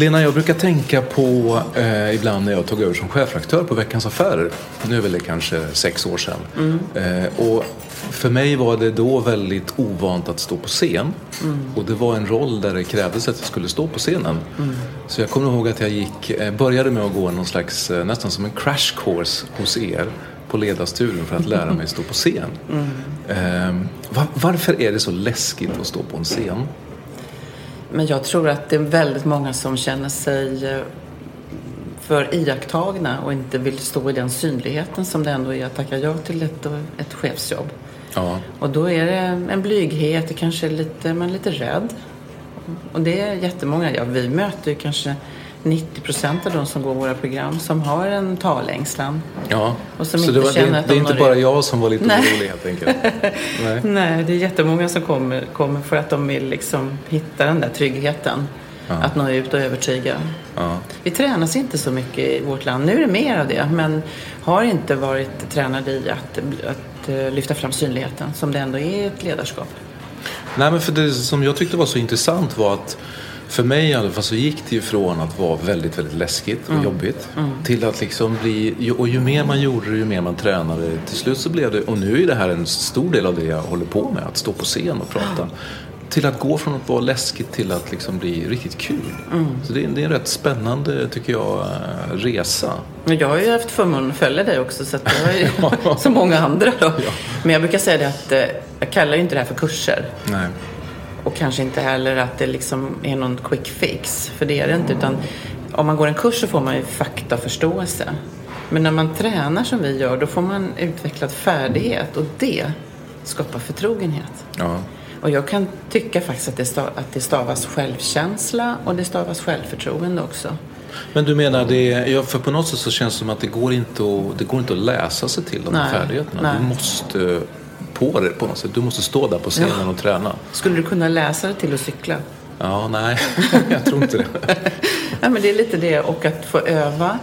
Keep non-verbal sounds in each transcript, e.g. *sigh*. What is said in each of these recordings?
Lena, jag brukar tänka på eh, ibland när jag tog över som chefredaktör på Veckans Affärer. Nu är väl det kanske sex år sedan. Mm. Eh, och för mig var det då väldigt ovant att stå på scen. Mm. Och det var en roll där det krävdes att jag skulle stå på scenen. Mm. Så jag kommer ihåg att jag gick, eh, började med att gå någon slags, eh, nästan som en crash course hos er på ledarstudion för att lära mig *laughs* stå på scen. Mm. Eh, var, varför är det så läskigt att stå på en scen? Men jag tror att det är väldigt många som känner sig eh, för iakttagna och inte vill stå i den synligheten som det ändå är att tacka ja till ett, ett chefsjobb. Ja. Och då är det en blyghet, det kanske är lite, man är lite rädd. Och det är jättemånga, ja vi möter ju kanske 90 procent av de som går våra program som har en talängslan. Ja, och som så inte det, var, känner det, att de det är inte bara jag som var lite Nej. orolig helt enkelt? *laughs* Nej. Nej, det är jättemånga som kommer, kommer för att de vill liksom hitta den där tryggheten. Ja. Att nå ut och övertyga. Ja. Vi tränas inte så mycket i vårt land. Nu är det mer av det, men har inte varit tränade i att, att eh, lyfta fram synligheten som det ändå är i ett ledarskap. Nej, men för det som jag tyckte var så intressant var att för mig i alla fall så gick det ju från att vara väldigt, väldigt läskigt och mm. jobbigt mm. till att liksom bli, och ju mer man gjorde det, ju mer man tränade. Till slut så blev det, och nu är det här en stor del av det jag håller på med, att stå på scen och prata. Till att gå från att vara läskigt till att liksom bli riktigt kul. Mm. Så det är, det är en rätt spännande, tycker jag, eh, resa. Jag har ju haft förmånen att följa dig också, så att jag är ju *laughs* som många andra. Då. Ja. Men jag brukar säga det att eh, jag kallar ju inte det här för kurser. Nej. Och kanske inte heller att det liksom är någon quick fix, för det är det inte. Utan om man går en kurs så får man ju faktaförståelse. Men när man tränar som vi gör, då får man utvecklad färdighet och det skapar förtrogenhet. Ja. Och jag kan tycka faktiskt att det, stav, att det stavas självkänsla och det stavas självförtroende också. Men du menar, det, ja, för på något sätt så känns det som att det går inte att, det går inte att läsa sig till de här färdigheterna. Nej. Du måste på det på något sätt. Du måste stå där på scenen ja. och träna. Skulle du kunna läsa dig till att cykla? Ja, nej, *laughs* jag tror inte det. *laughs* ja, men det är lite det och att få öva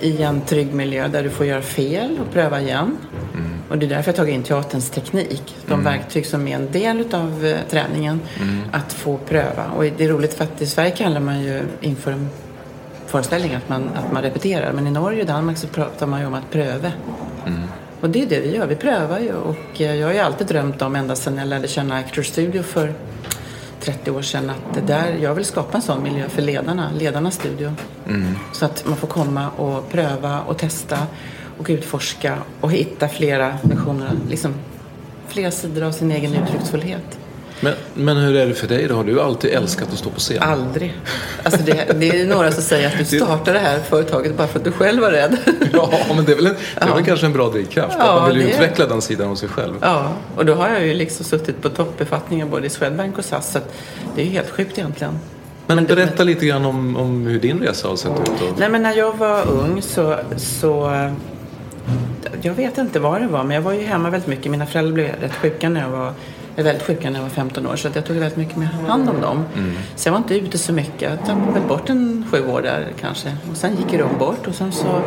i en trygg miljö där du får göra fel och pröva igen. Mm. Och det är därför jag tagit in teaterns teknik. De mm. verktyg som är en del av uh, träningen. Mm. Att få pröva. Och det är roligt för att i Sverige kallar man ju inför en föreställning att man, att man repeterar. Men i Norge och Danmark så pratar man ju om att pröva. Och det är det vi gör, vi prövar ju. Och eh, jag har ju alltid drömt om, ända sedan jag lärde känna Actors Studio för 30 år sedan, att där, jag vill skapa en sån miljö för ledarna, ledarnas studio. Mm. Så att man får komma och pröva och testa och utforska och hitta flera versioner, liksom flera sidor av sin egen uttrycksfullhet. Men, men hur är det för dig då? Har du alltid älskat att stå på scen? Aldrig. Alltså det, det är några som säger att du startade det här företaget bara för att du själv var rädd. *laughs* Ja, men det är väl, en, det är väl kanske en bra drivkraft? Ja, att man vill utveckla den sidan hos sig själv. Ja, och då har jag ju liksom suttit på toppbefattningar både i Swedbank och SAS. Så det är ju helt sjukt egentligen. Men, berätta lite grann om, om hur din resa har sett ut. Och... Nej, men när jag var ung så, så... Jag vet inte vad det var, men jag var ju hemma väldigt mycket. Mina föräldrar blev rätt sjuka när jag var, är väldigt sjuka när jag var 15 år. Så att jag tog väldigt mycket med hand om dem. Så jag var inte ute så mycket. Jag tappade väl bort en sju år där kanske. Och sen gick de bort och sen så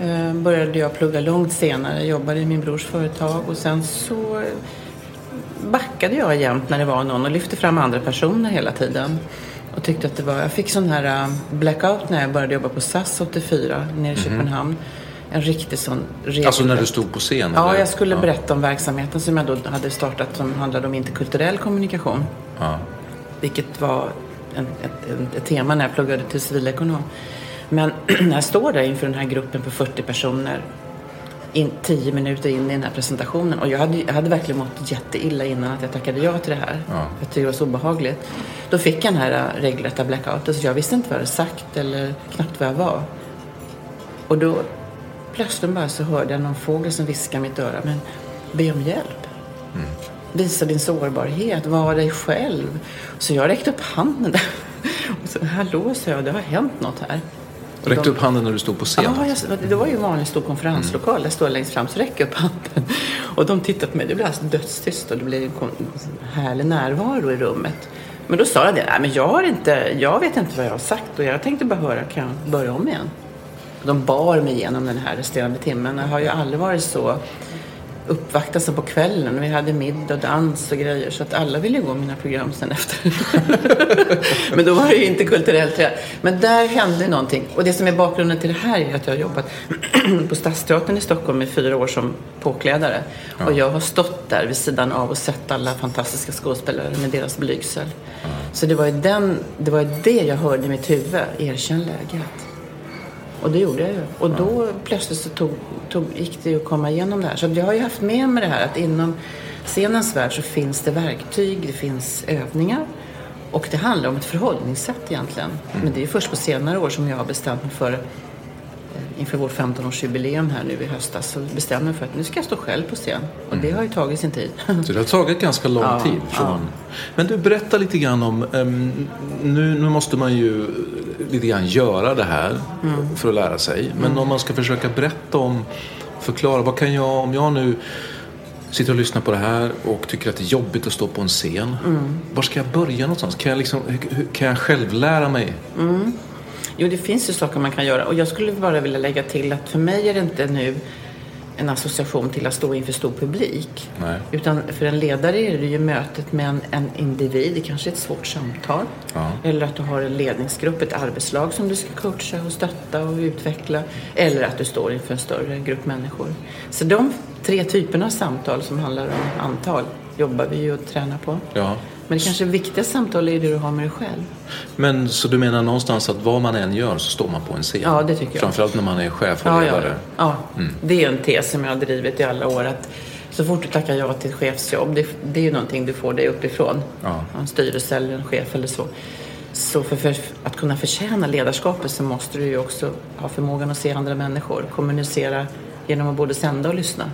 eh, började jag plugga långt senare. Jag jobbade i min brors företag och sen så backade jag jämt när det var någon och lyfte fram andra personer hela tiden. Och tyckte att det var, jag fick sån här äh, blackout när jag började jobba på SAS 84 nere i Köpenhamn. En riktig sån regel. Alltså när du stod på scen? Ja, eller? jag skulle ja. berätta om verksamheten som jag då hade startat som handlade om interkulturell kommunikation. Ja. Vilket var en, ett, ett, tema när jag pluggade till civilekonom. Men när *clears throat* jag står där inför den här gruppen på 40 personer in, tio minuter in i den här presentationen och jag hade, jag hade verkligen mått jätteilla innan att jag tackade ja till det här. Ja. Jag tyckte det var så obehagligt. Då fick jag den här äh, regelrätta blackouten så jag visste inte vad jag hade sagt eller knappt vad jag var. Och då plötsligt bara så hörde jag någon fågel som viskade i mitt öra. Men be om hjälp. Visa din sårbarhet. Var dig själv. Så jag räckte upp handen. *laughs* Och så, Hallå, sa jag. Det har hänt något här. Räckte de- upp handen när du stod på scen? Ja, jag, det var ju en vanlig stor konferenslokal. Jag står längst fram så räcker jag upp handen. Och de tittade på mig. Det blev alltså dödstyst och det blev en härlig närvaro i rummet. Men då sa jag det. Nej, men jag, har inte, jag vet inte vad jag har sagt och jag tänkte bara höra. Kan jag börja om igen? De bar mig igenom den här resterande timmen. Jag har ju aldrig varit så uppvaktad som på kvällen. Vi hade middag och dans och grejer så att alla ville gå mina program sen efter. *laughs* Men då var det ju inte kulturellt. Men där hände någonting. Och det som är bakgrunden till det här är att jag har jobbat *clears throat* på Stadsteatern i Stockholm i fyra år som påklädare. Och jag har stått där vid sidan av och sett alla fantastiska skådespelare med deras blygsel. Så det var ju den, det var det jag hörde i mitt huvud. Erkänn läget. Och det gjorde jag ju. Och då plötsligt så tog, tog, gick det ju att komma igenom det här. Så jag har ju haft med mig det här att inom scenens värld så finns det verktyg, det finns övningar. Och det handlar om ett förhållningssätt egentligen. Men det är ju först på senare år som jag har bestämt mig för eh, inför vårt 15-årsjubileum här nu i höstas så bestämde jag mig för att nu ska jag stå själv på scen. Och det har ju tagit sin tid. Så det har tagit ganska lång Ja, tid. Från... ja. Men du, berätta lite grann om... ehm, nu, nu måste man ju lite grann göra det här Mm. för att lära sig. Men om man ska försöka berätta om... Förklara, vad kan jag... Om jag nu sitter och lyssnar på det här och tycker att det är jobbigt att stå på en scen. Mm. Var ska jag börja någonstans? Kan jag, liksom, kan jag själv lära mig? Jo, det finns ju saker man kan göra. Och jag skulle bara vilja lägga till att för mig är det inte nu en association till att stå inför stor publik. Nej. Utan för en ledare är det ju mötet med en, en individ, det kanske är ett svårt samtal. Ja. Eller att du har en ledningsgrupp, ett arbetslag som du ska coacha och stötta och utveckla. Eller att du står inför en större grupp människor. Så de tre typerna av samtal som handlar om antal jobbar vi ju och tränar på. Ja. Men det kanske viktiga samtal är det du har med dig själv. Men så du menar någonstans att vad man än gör så står man på en scen? Ja, det tycker jag. Framförallt när man är chef och Ja, ja, ledare. ja. det är en tes som jag har drivit i alla år. Att så fort du tackar ja till ett chefsjobb, det, det är ju någonting du får dig uppifrån. Ja. En styrelse eller en chef eller så. Så för, för att kunna förtjäna ledarskapet så måste du ju också ha förmågan att se andra människor. Kommunicera genom att både sända och lyssna.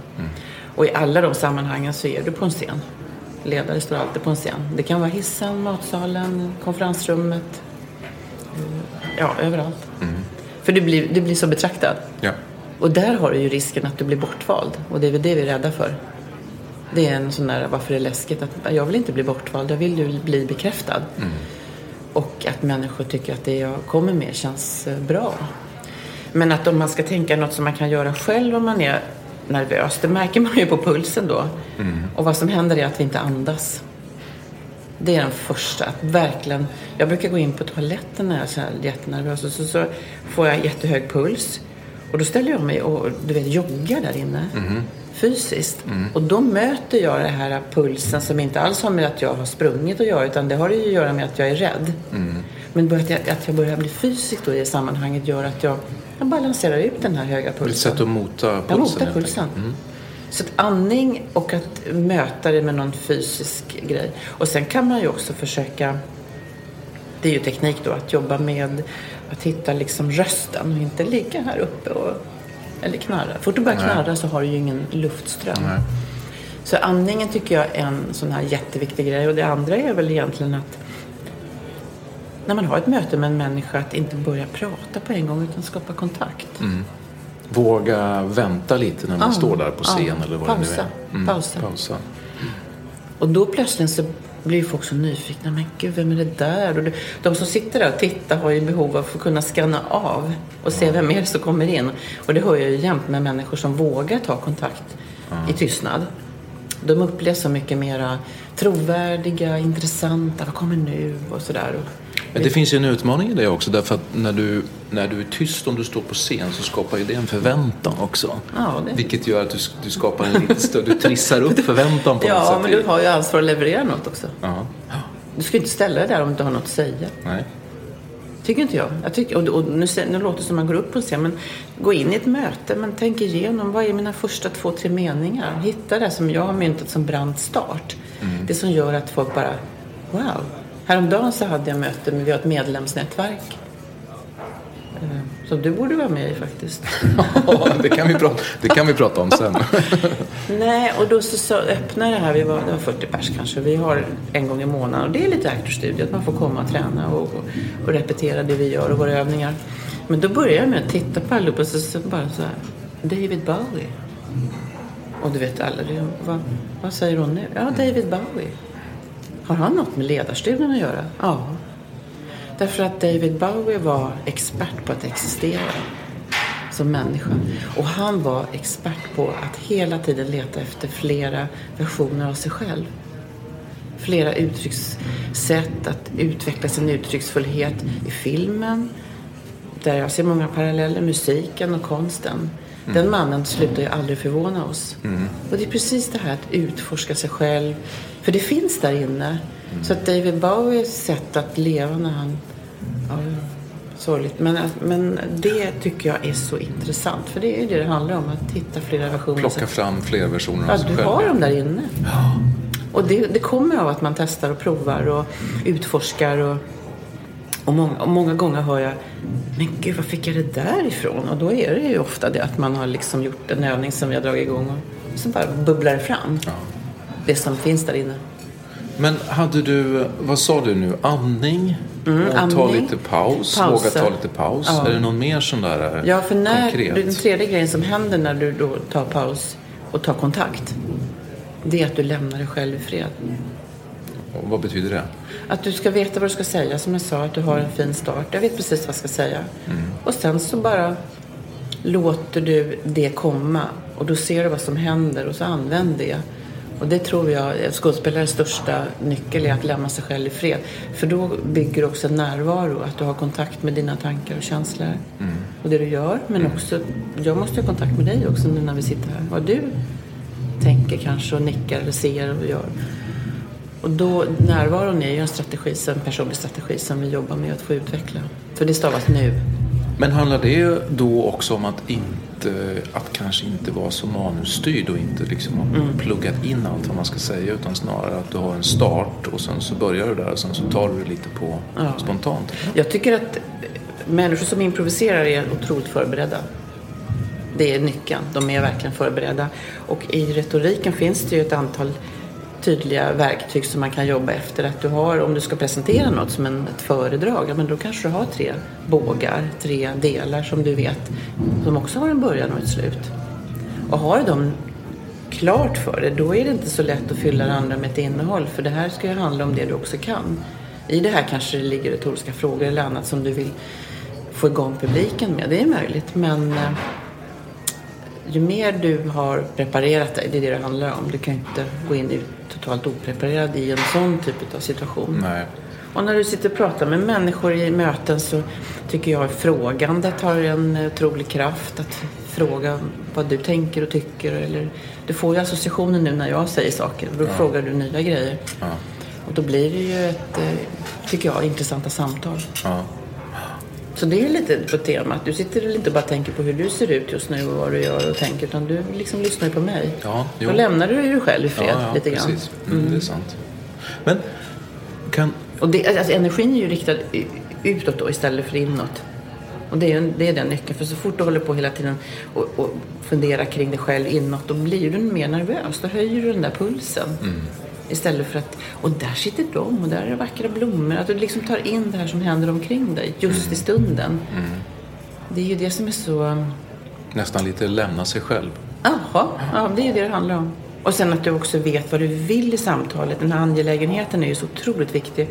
Och i alla de sammanhangen så är du på en scen. Ledare står alltid på en scen. Det kan vara hissen, matsalen, konferensrummet. eh, Ja, överallt. För du blir, du blir så betraktad. Ja. Och där har du ju risken att du blir bortvald. Och det är väl det vi är rädda för. Det är en sån där, varför det är läskigt, att jag vill inte bli bortvald, jag vill ju bli bekräftad. Och att människor tycker att det jag kommer med känns eh, bra. Men att om man ska tänka något som man kan göra själv om man är nervös, det märker man ju på pulsen då. Och vad som händer är att vi inte andas. Det är den första. Att verkligen, jag brukar gå in på toaletten när jag är så jättenervös och så, så får jag jättehög puls. Och då ställer jag mig och du vet, joggar där inne. Fysiskt. Och då möter jag den här pulsen som inte alls har med att jag har sprungit att göra utan det har ju att göra med att jag är rädd. Men bara att jag, att jag börjar bli fysisk då i det sammanhanget gör att jag, jag balanserar ut den här höga Ett pulsen. sätt att mota pulsen. Jag motar helt pulsen. Mm. Så att andning och att möta det med någon fysisk grej. Och sen kan man ju också försöka, det är ju teknik då, att jobba med att hitta liksom rösten och inte ligga här uppe och, eller knarra. Fort du börjar knarra så har du ju ingen luftström. Nej. Så andningen tycker jag är en sån här jätteviktig grej. Och det andra är väl egentligen att när man har ett möte med en människa att inte börja prata på en gång utan skapa kontakt. Mm. Våga vänta lite när man Ja, står där på scen ja. eller vad Pausa, det nu är. pausa. Pausa. Och då plötsligt så blir folk så nyfikna. Men gud, vem är det där? Och de som sitter där och tittar har ju behov av att kunna scanna av och se vem är det som kommer in. Och det hör jag ju jämt med människor som vågar ta kontakt i tystnad. De upplevs som mycket mera trovärdiga, intressanta. Vad kommer nu? Och sådär. Men det finns ju en utmaning i det också därför att när du, när du är tyst om du står på scen så skapar ju det en förväntan också. Ja, det- Vilket gör att du, du skapar en lite större, du trissar upp *laughs* förväntan på något Ja, sätt. men du har ju ansvar att leverera något också. Ja. Du ska inte ställa dig där om du inte har något att säga. Nej. Tycker inte jag. jag tycker, och, och nu, nu låter det som man går upp på en scen, men gå in i ett möte, men tänk igenom. Vad är mina första två, tre meningar? Hitta det som jag har myntat som brant start. Det som gör att folk bara, wow. Häromdagen så hade jag möte med, vi har ett medlemsnätverk. Eh, Som du borde vara med i faktiskt. *laughs* Ja, det, kan vi prata, det kan vi prata om sen. *laughs* Nej, och då så, så öppnade det här, vi var, det var 40 pers kanske, vi har en gång i månaden. Och det är lite Actors Studio, att man får komma och träna och, och, och repetera det vi gör och våra övningar. Men då började jag med att titta på allihopa och så, så bara så här, David Bowie. Och du vet alla, det, vad, vad säger hon nu? Ja, David Bowie. Har han något med ledarstudien att göra? Ja. Därför att David Bowie var expert på att existera som människa. Och han var expert på att hela tiden leta efter flera versioner av sig själv. Flera uttryckssätt, att utveckla sin uttrycksfullhet i filmen. Där jag ser många paralleller, musiken och konsten. Den mannen slutar ju aldrig förvåna oss. Och det är precis det här att utforska sig själv. För det finns där inne. Så att David Bowies sätt att leva när han... Ja, sorgligt. Men, men det tycker jag är så intressant. För det är det det handlar om. Att hitta flera versioner. Plocka fram fler versioner Ja, av sig du själv. har dem där inne. Och det, det kommer av att man testar och provar och utforskar. Och, och, många, och många gånger hör jag, men gud, var fick jag det där ifrån? Och då är det ju ofta det att man har liksom gjort en övning som vi har dragit igång och så bara bubblar det fram. Det som finns där inne. Men hade du, vad sa du nu, andning? och ta lite paus, Pausa. våga ta lite paus. Ja. Är det någon mer sån där eh, Ja, för när, konkret? den tredje grejen som händer när du då tar paus och tar kontakt, det är att du lämnar dig själv i fred. Och Vad betyder det? Att du ska veta vad du ska säga, som jag sa, att du har en fin start. Jag vet precis vad jag ska säga. Och sen så bara låter du det komma och då ser du vad som händer och så använd det. Och det tror jag är skådespelares största nyckel är att lämna sig själv i fred. För då bygger du också en närvaro, att du har kontakt med dina tankar och känslor. Och det du gör. Men också, jag måste ha kontakt med dig också nu när vi sitter här. Vad du tänker kanske och nickar eller ser och gör. Och då, närvaron är ju en strategi, en personlig strategi som vi jobbar med att få utveckla. För det stavas nu. Men handlar det då också om att inte, att kanske inte vara så manusstyrd och inte liksom ha Mm. pluggat in allt vad man ska säga utan snarare att du har en start och sen så börjar du där och sen så tar du det lite på Ja. spontant. Jag tycker att människor som improviserar är otroligt förberedda. Det är nyckeln. De är verkligen förberedda. Och i retoriken finns det ju ett antal tydliga verktyg som man kan jobba efter. Att du har, om du ska presentera något som en, ett föredrag, ja, men då kanske du har tre bågar, tre delar som du vet, som också har en början och ett slut. Och har du dem klart för dig, då är det inte så lätt att fylla det andra med ett innehåll. För det här ska ju handla om det du också kan. I det här kanske det ligger retoriska frågor eller annat som du vill få igång publiken med. Det är möjligt, men eh, ju mer du har preparerat dig, det är det det handlar om. Du kan ju inte gå in totalt opreparerad i en sån typ av situation. Nej. Och när du sitter och pratar med människor i möten så tycker jag frågandet har en otrolig kraft. Att fråga vad du tänker och tycker. Eller, du får ju associationer nu när jag säger saker. Då frågar du nya grejer. Ja. Och då blir det ju ett, eh, tycker jag, intressanta samtal. Ja. Så det är lite på temat. Du sitter inte och bara tänker på hur du ser ut just nu och vad du gör och tänker. Utan du liksom lyssnar på mig. Ja, jo. Då lämnar du dig själv i fred ja, ja, lite grann. Precis. Mm, Det är sant. Men kan, Och det, alltså, energin är ju riktad utåt då istället för inåt. Och det är, ju- det är den nyckeln. För så fort du håller på hela tiden och, och funderar kring dig själv inåt, då blir du mer nervös. Då höjer du den där pulsen Istället för att, och där sitter de och där är det vackra blommor. Att du liksom tar in det här som händer omkring dig just i stunden. Det är ju det som är så... Nästan lite lämna sig själv. Jaha, ja, det är ju det det handlar om. Och sen att du också vet vad du vill i samtalet. Den här angelägenheten är ju så otroligt viktig.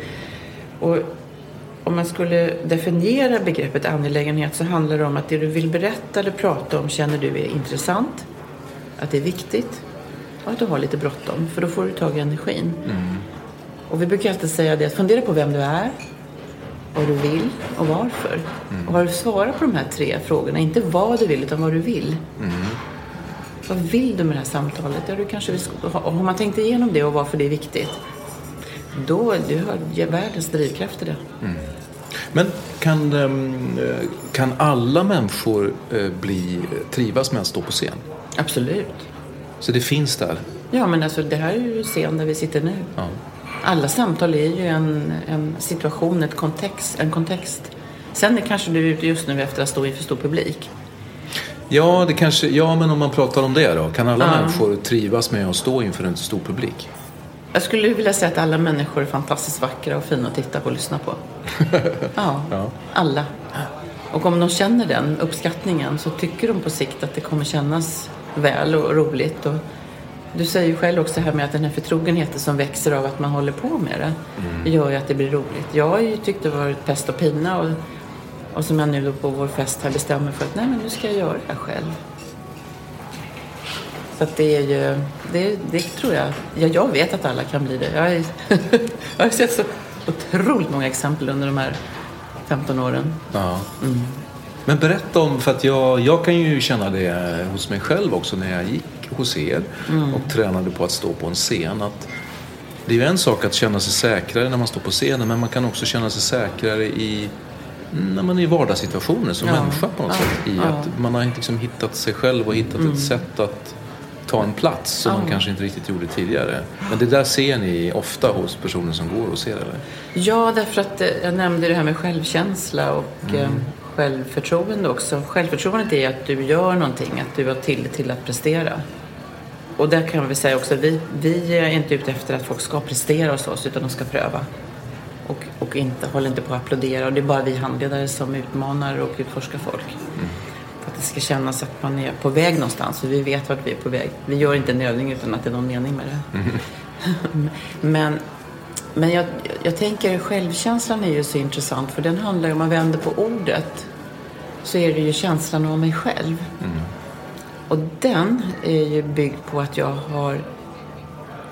Och om man skulle definiera begreppet angelägenhet så handlar det om att det du vill berätta eller prata om känner du är intressant, att det är viktigt att du har lite bråttom för då får du tag i energin. Och vi brukar alltid säga det att fundera på vem du är, vad du vill och varför. Och har du svarat på de här tre frågorna, inte vad du vill utan vad du vill. Vad vill du med det här samtalet? Ja, du kanske vill, har man tänkt igenom det och varför det är viktigt, då du har världens drivkraft i det. Men kan, ehm, eh, kan alla människor eh, bli, trivas med att stå på scen? Absolut. Så det finns där? Ja, men alltså det här är ju scen där vi sitter nu. Ja. Alla samtal är ju en, en situation, ett kontext, en kontext. Sen är kanske du är ute just nu efter att stå inför stor publik. Ja, det kanske, ja, men om man pratar om det då. Kan alla Ja. människor trivas med att stå inför en stor publik? Jag skulle vilja säga att alla människor är fantastiskt vackra och fina att titta på och lyssna på. *laughs* Ja, Ja. alla. Och om de känner den uppskattningen så tycker de på sikt att det kommer kännas väl och roligt. Och du säger ju själv också här med att den här förtrogenheten som växer av att man håller på med det gör ju att det blir roligt. Jag har ju tyckt det varit pest och pina och, och som jag nu då på vår fest här bestämmer för att nej men nu ska jag göra det här själv. Så att det är ju, det, det tror jag, ja, jag vet att alla kan bli det. Jag, är, *laughs* jag har sett så otroligt många exempel under de här 15 åren. Ja. Men berätta om, för att jag, jag kan ju känna det hos mig själv också när jag gick hos er och tränade på att stå på en scen. Att det är ju en sak att känna sig säkrare när man står på scenen men man kan också känna sig säkrare i när man är i vardagssituationer som Ja. människa på något Ja. sätt. I Ja. att man har liksom hittat sig själv och hittat ett sätt att ta en plats som man kanske inte riktigt gjorde tidigare. Men det där ser ni ofta hos personer som går och ser eller? Ja, därför att eh, jag nämnde det här med självkänsla och eh, självförtroende också. Självförtroendet är att du gör någonting, att du har tillit till att prestera. Och där kan vi säga också, vi, vi är inte ute efter att folk ska prestera hos oss utan de ska pröva. Och, och inte, håller inte på att applådera. Och det är bara vi handledare som utmanar och utforskar folk. För att det ska kännas att man är på väg någonstans. För vi vet vart vi är på väg. Vi gör inte en övning utan att det är någon mening med det. *laughs* men men jag, jag tänker självkänslan är ju så intressant för den handlar ju, om man vänder på ordet så är det ju känslan av mig själv. Och den är ju byggd på att jag har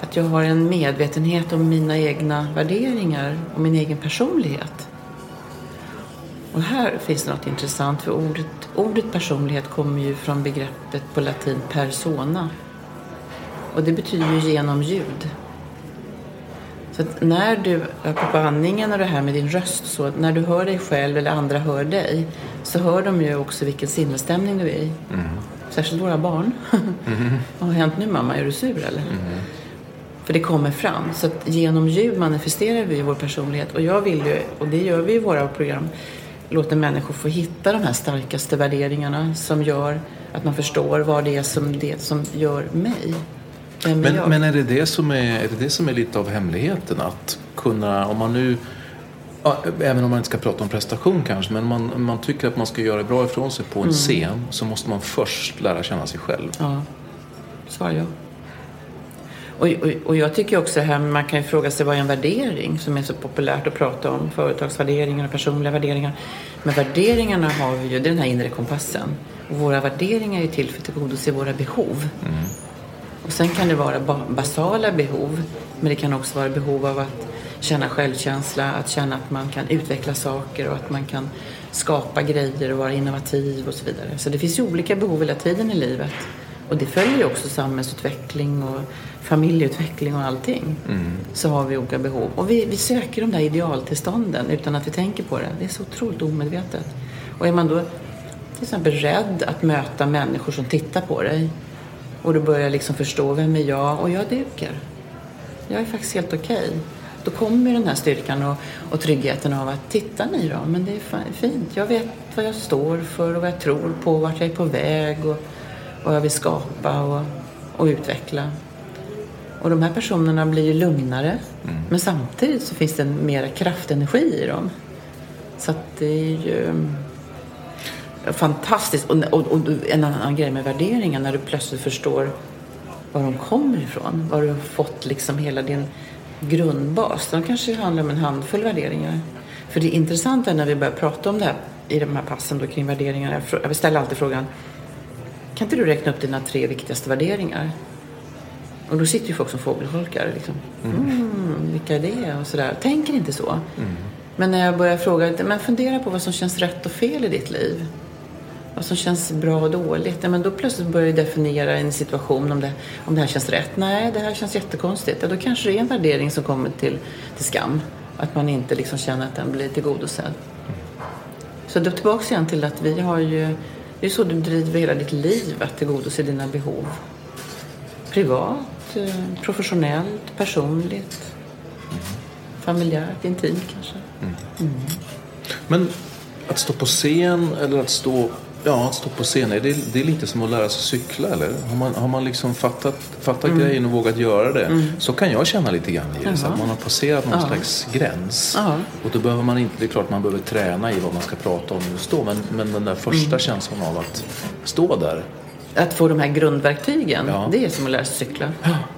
att jag har en medvetenhet om mina egna värderingar och min egen personlighet. Och här finns något intressant för ordet, ordet personlighet kommer ju från begreppet på latin persona. Och det betyder ju genom ljud. Så att när du, apropå andningen och det här med din röst, så när du hör dig själv eller andra hör dig så hör de ju också vilken sinnesstämning du är i. Särskilt våra barn. Vad har hänt nu mamma? Är du sur eller? För det kommer fram. Så att genom ljud manifesterar vi vår personlighet. Och jag vill ju, och det gör vi i våra program, låta människor få hitta de här starkaste värderingarna som gör att man förstår vad det är som, det som gör mig. Men, jag? men är, det det, som är, är det det som är lite av hemligheten? Att kunna, om man nu, ja, även om man inte ska prata om prestation kanske, men man, man tycker att man ska göra bra ifrån sig på en scen så måste man först lära känna sig själv. Ja, svar ja. Och, och, och jag tycker också det här, man kan ju fråga sig vad är en värdering som är så populärt att prata om. Företagsvärderingar och personliga värderingar. Men värderingarna har vi ju, det är den här inre kompassen. Och våra värderingar är till för att tillgodose våra behov. Och sen kan det vara ba- basala behov. Men det kan också vara behov av att känna självkänsla, att känna att man kan utveckla saker och att man kan skapa grejer och vara innovativ och så vidare. Så det finns ju olika behov hela tiden i livet. Och det följer ju också samhällsutveckling och familjeutveckling och allting. Så har vi olika behov. Och vi, vi söker de där idealtillstånden utan att vi tänker på det. Det är så otroligt omedvetet. Och är man då till exempel rädd att möta människor som tittar på dig och du börjar liksom förstå vem är jag och jag duger. Jag är faktiskt helt okej. Då kommer den här styrkan och, och tryggheten av att titta ni då, men det är fint. Jag vet vad jag står för och vad jag tror på, vart jag är på väg och vad jag vill skapa och, och utveckla. Och de här personerna blir ju lugnare. Men samtidigt så finns det en mera kraftenergi i dem. Så att det är ju fantastiskt. Och, och, och en annan grej med värderingar när du plötsligt förstår var de kommer ifrån. Var du har fått liksom hela din grundbas. De kanske handlar om en handfull värderingar. För det intressanta när vi börjar prata om det här i de här passen då, kring värderingar. Jag ställer alltid frågan. Kan inte du räkna upp dina tre viktigaste värderingar? Och då sitter ju folk som fågelholkar. Liksom. Mm, vilka är det? Och sådär. Tänker inte så. Men när jag börjar fråga, men fundera på vad som känns rätt och fel i ditt liv. Vad som känns bra och dåligt. Ja, men då plötsligt börjar du definiera en situation om det, om det här känns rätt. Nej, det här känns jättekonstigt. Ja, då kanske det är en värdering som kommer till, till skam. Att man inte liksom känner att den blir tillgodosedd. Så då tillbaka igen till att vi har ju... Det är så du driver hela ditt liv, att tillgodose dina behov. Privat, eh, professionellt, personligt. Familjärt, intimt kanske. Mm. Mm. Men att stå på scen eller att stå, ja, att stå på scen, är det, det är lite som att lära sig cykla eller? Har man, har man liksom fattat, fattat grejen och vågat göra det så kan jag känna lite grann i det. Så att man har passerat någon slags gräns. Ja. Och då behöver man inte, det är klart man behöver träna i vad man ska prata om just då. Men, men den där första känslan av att stå där. Att få de här grundverktygen, Ja. det är som att lära sig cykla.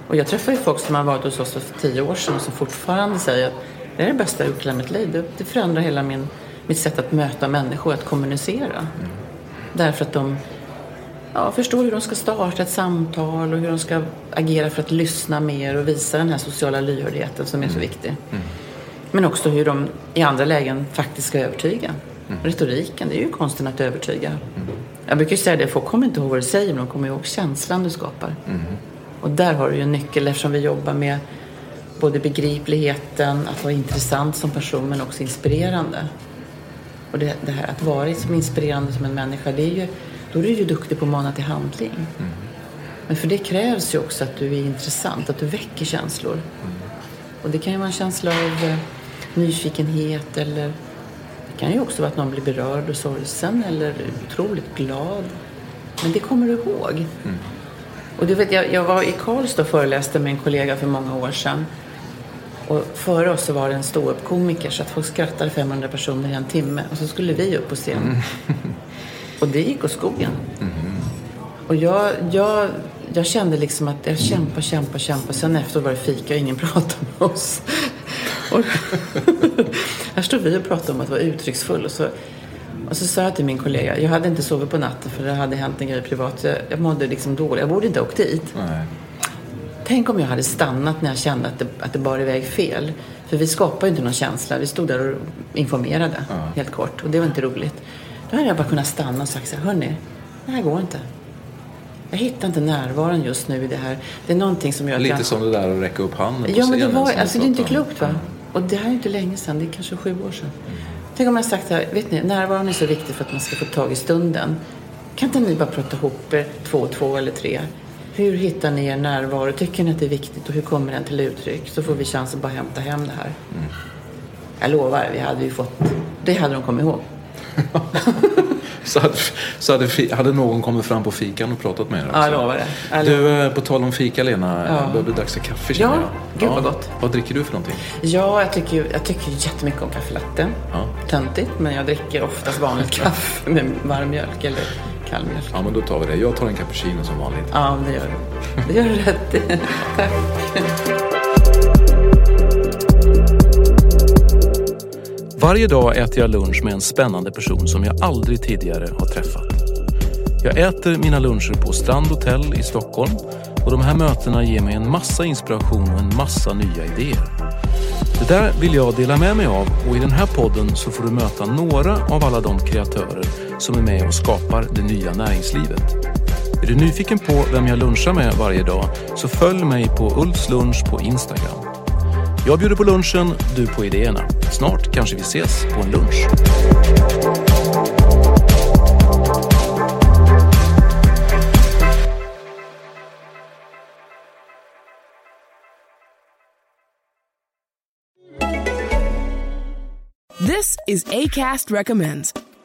Och jag träffar ju folk som har varit hos oss för tio år sedan och som fortfarande säger att det är det bästa jag gjort i hela mitt liv. Det, det förändrar hela min, mitt sätt att möta människor, att kommunicera. Därför att de ja, förstår hur de ska starta ett samtal och hur de ska agera för att lyssna mer och visa den här sociala lyhördheten som är så viktig. Men också hur de i andra lägen faktiskt ska övertyga. Retoriken, det är ju konsten att övertyga. Jag brukar ju säga det, folk kommer inte ihåg vad du säger, men de kommer ihåg känslan du skapar. Och där har du ju en nyckel eftersom vi jobbar med både begripligheten, att vara intressant som person, men också inspirerande. Och det, det här att vara som inspirerande som en människa, det är ju, då är du ju duktig på att mana till handling. Men för det krävs ju också att du är intressant, att du väcker känslor. Och det kan ju vara en känsla av eh, nyfikenhet eller det kan ju också vara att någon blir berörd och sorgsen eller otroligt glad. Men det kommer du ihåg. Och du vet, jag, jag var i Karlstad och föreläste med en kollega för många år sedan. Och före oss så var det en ståuppkomiker så att folk skrattade 500 personer i en timme. Och så skulle vi upp på scen. Och det gick åt skogen. Och jag, jag, jag kände liksom att jag kämpar, kämpar, kämpar. Sen efter var det fika och ingen *laughs* pratade med oss. Och *laughs* här stod vi och pratade om att vara uttrycksfull. Och så, och så sa jag till min kollega, jag hade inte sovit på natten för det hade hänt en grej privat. Jag, jag mådde liksom dåligt, jag borde inte ha åkt dit. Nej. Tänk om jag hade stannat när jag kände att det, att det bar iväg fel. För vi skapade ju inte någon känsla. Vi stod där och informerade, helt kort. Och det var inte roligt. Då hade jag bara kunnat stanna och sagt så här, hörni, det här går inte. Jag hittar inte närvaron just nu i det här. Det är någonting som gör Lite jag... som det där att räcka upp handen på Ja, men det, var, alltså, det är inte klokt va? Och det här är ju inte länge sedan, det är kanske sju år sedan. Tänk om jag sagt så här, vet ni, närvaron är så viktig för att man ska få tag i stunden. Kan inte ni bara prata ihop er, två och två eller tre? Hur hittar ni er närvaro? Tycker ni att det är viktigt och hur kommer den till uttryck? Så får vi chans att bara hämta hem det här. Jag lovar, vi hade ju fått... Det hade de kommit ihåg. *laughs* Så, hade, så hade, hade någon kommit fram på fikan och pratat med er också. Ja, jag lovar det. Jag Du, eh, på tal om fika Lena, Ja. börjar det bli dags för kaffe känner Ja, jag. gud vad gott. Vad dricker du för någonting? Ja, jag tycker, jag tycker jättemycket om kaffe latte. Ja. Töntigt, men jag dricker oftast vanligt kaffe med varm mjölk eller kall mjölk. Ja, men då tar vi det. Jag tar en cappuccino som vanligt. Ja, det gör du. Det gör du rätt i. *laughs* Tack. Varje dag äter jag lunch med en spännande person som jag aldrig tidigare har träffat. Jag äter mina luncher på Strand Hotel i Stockholm och de här mötena ger mig en massa inspiration och en massa nya idéer. Det där vill jag dela med mig av och i den här podden så får du möta några av alla de kreatörer som är med och skapar det nya näringslivet. Är du nyfiken på vem jag lunchar med varje dag så följ mig på Ulfs lunch på Instagram. Jag bjuder på lunchen, du på idéerna. Snart kanske vi ses på en lunch. This is ACAST Recommends.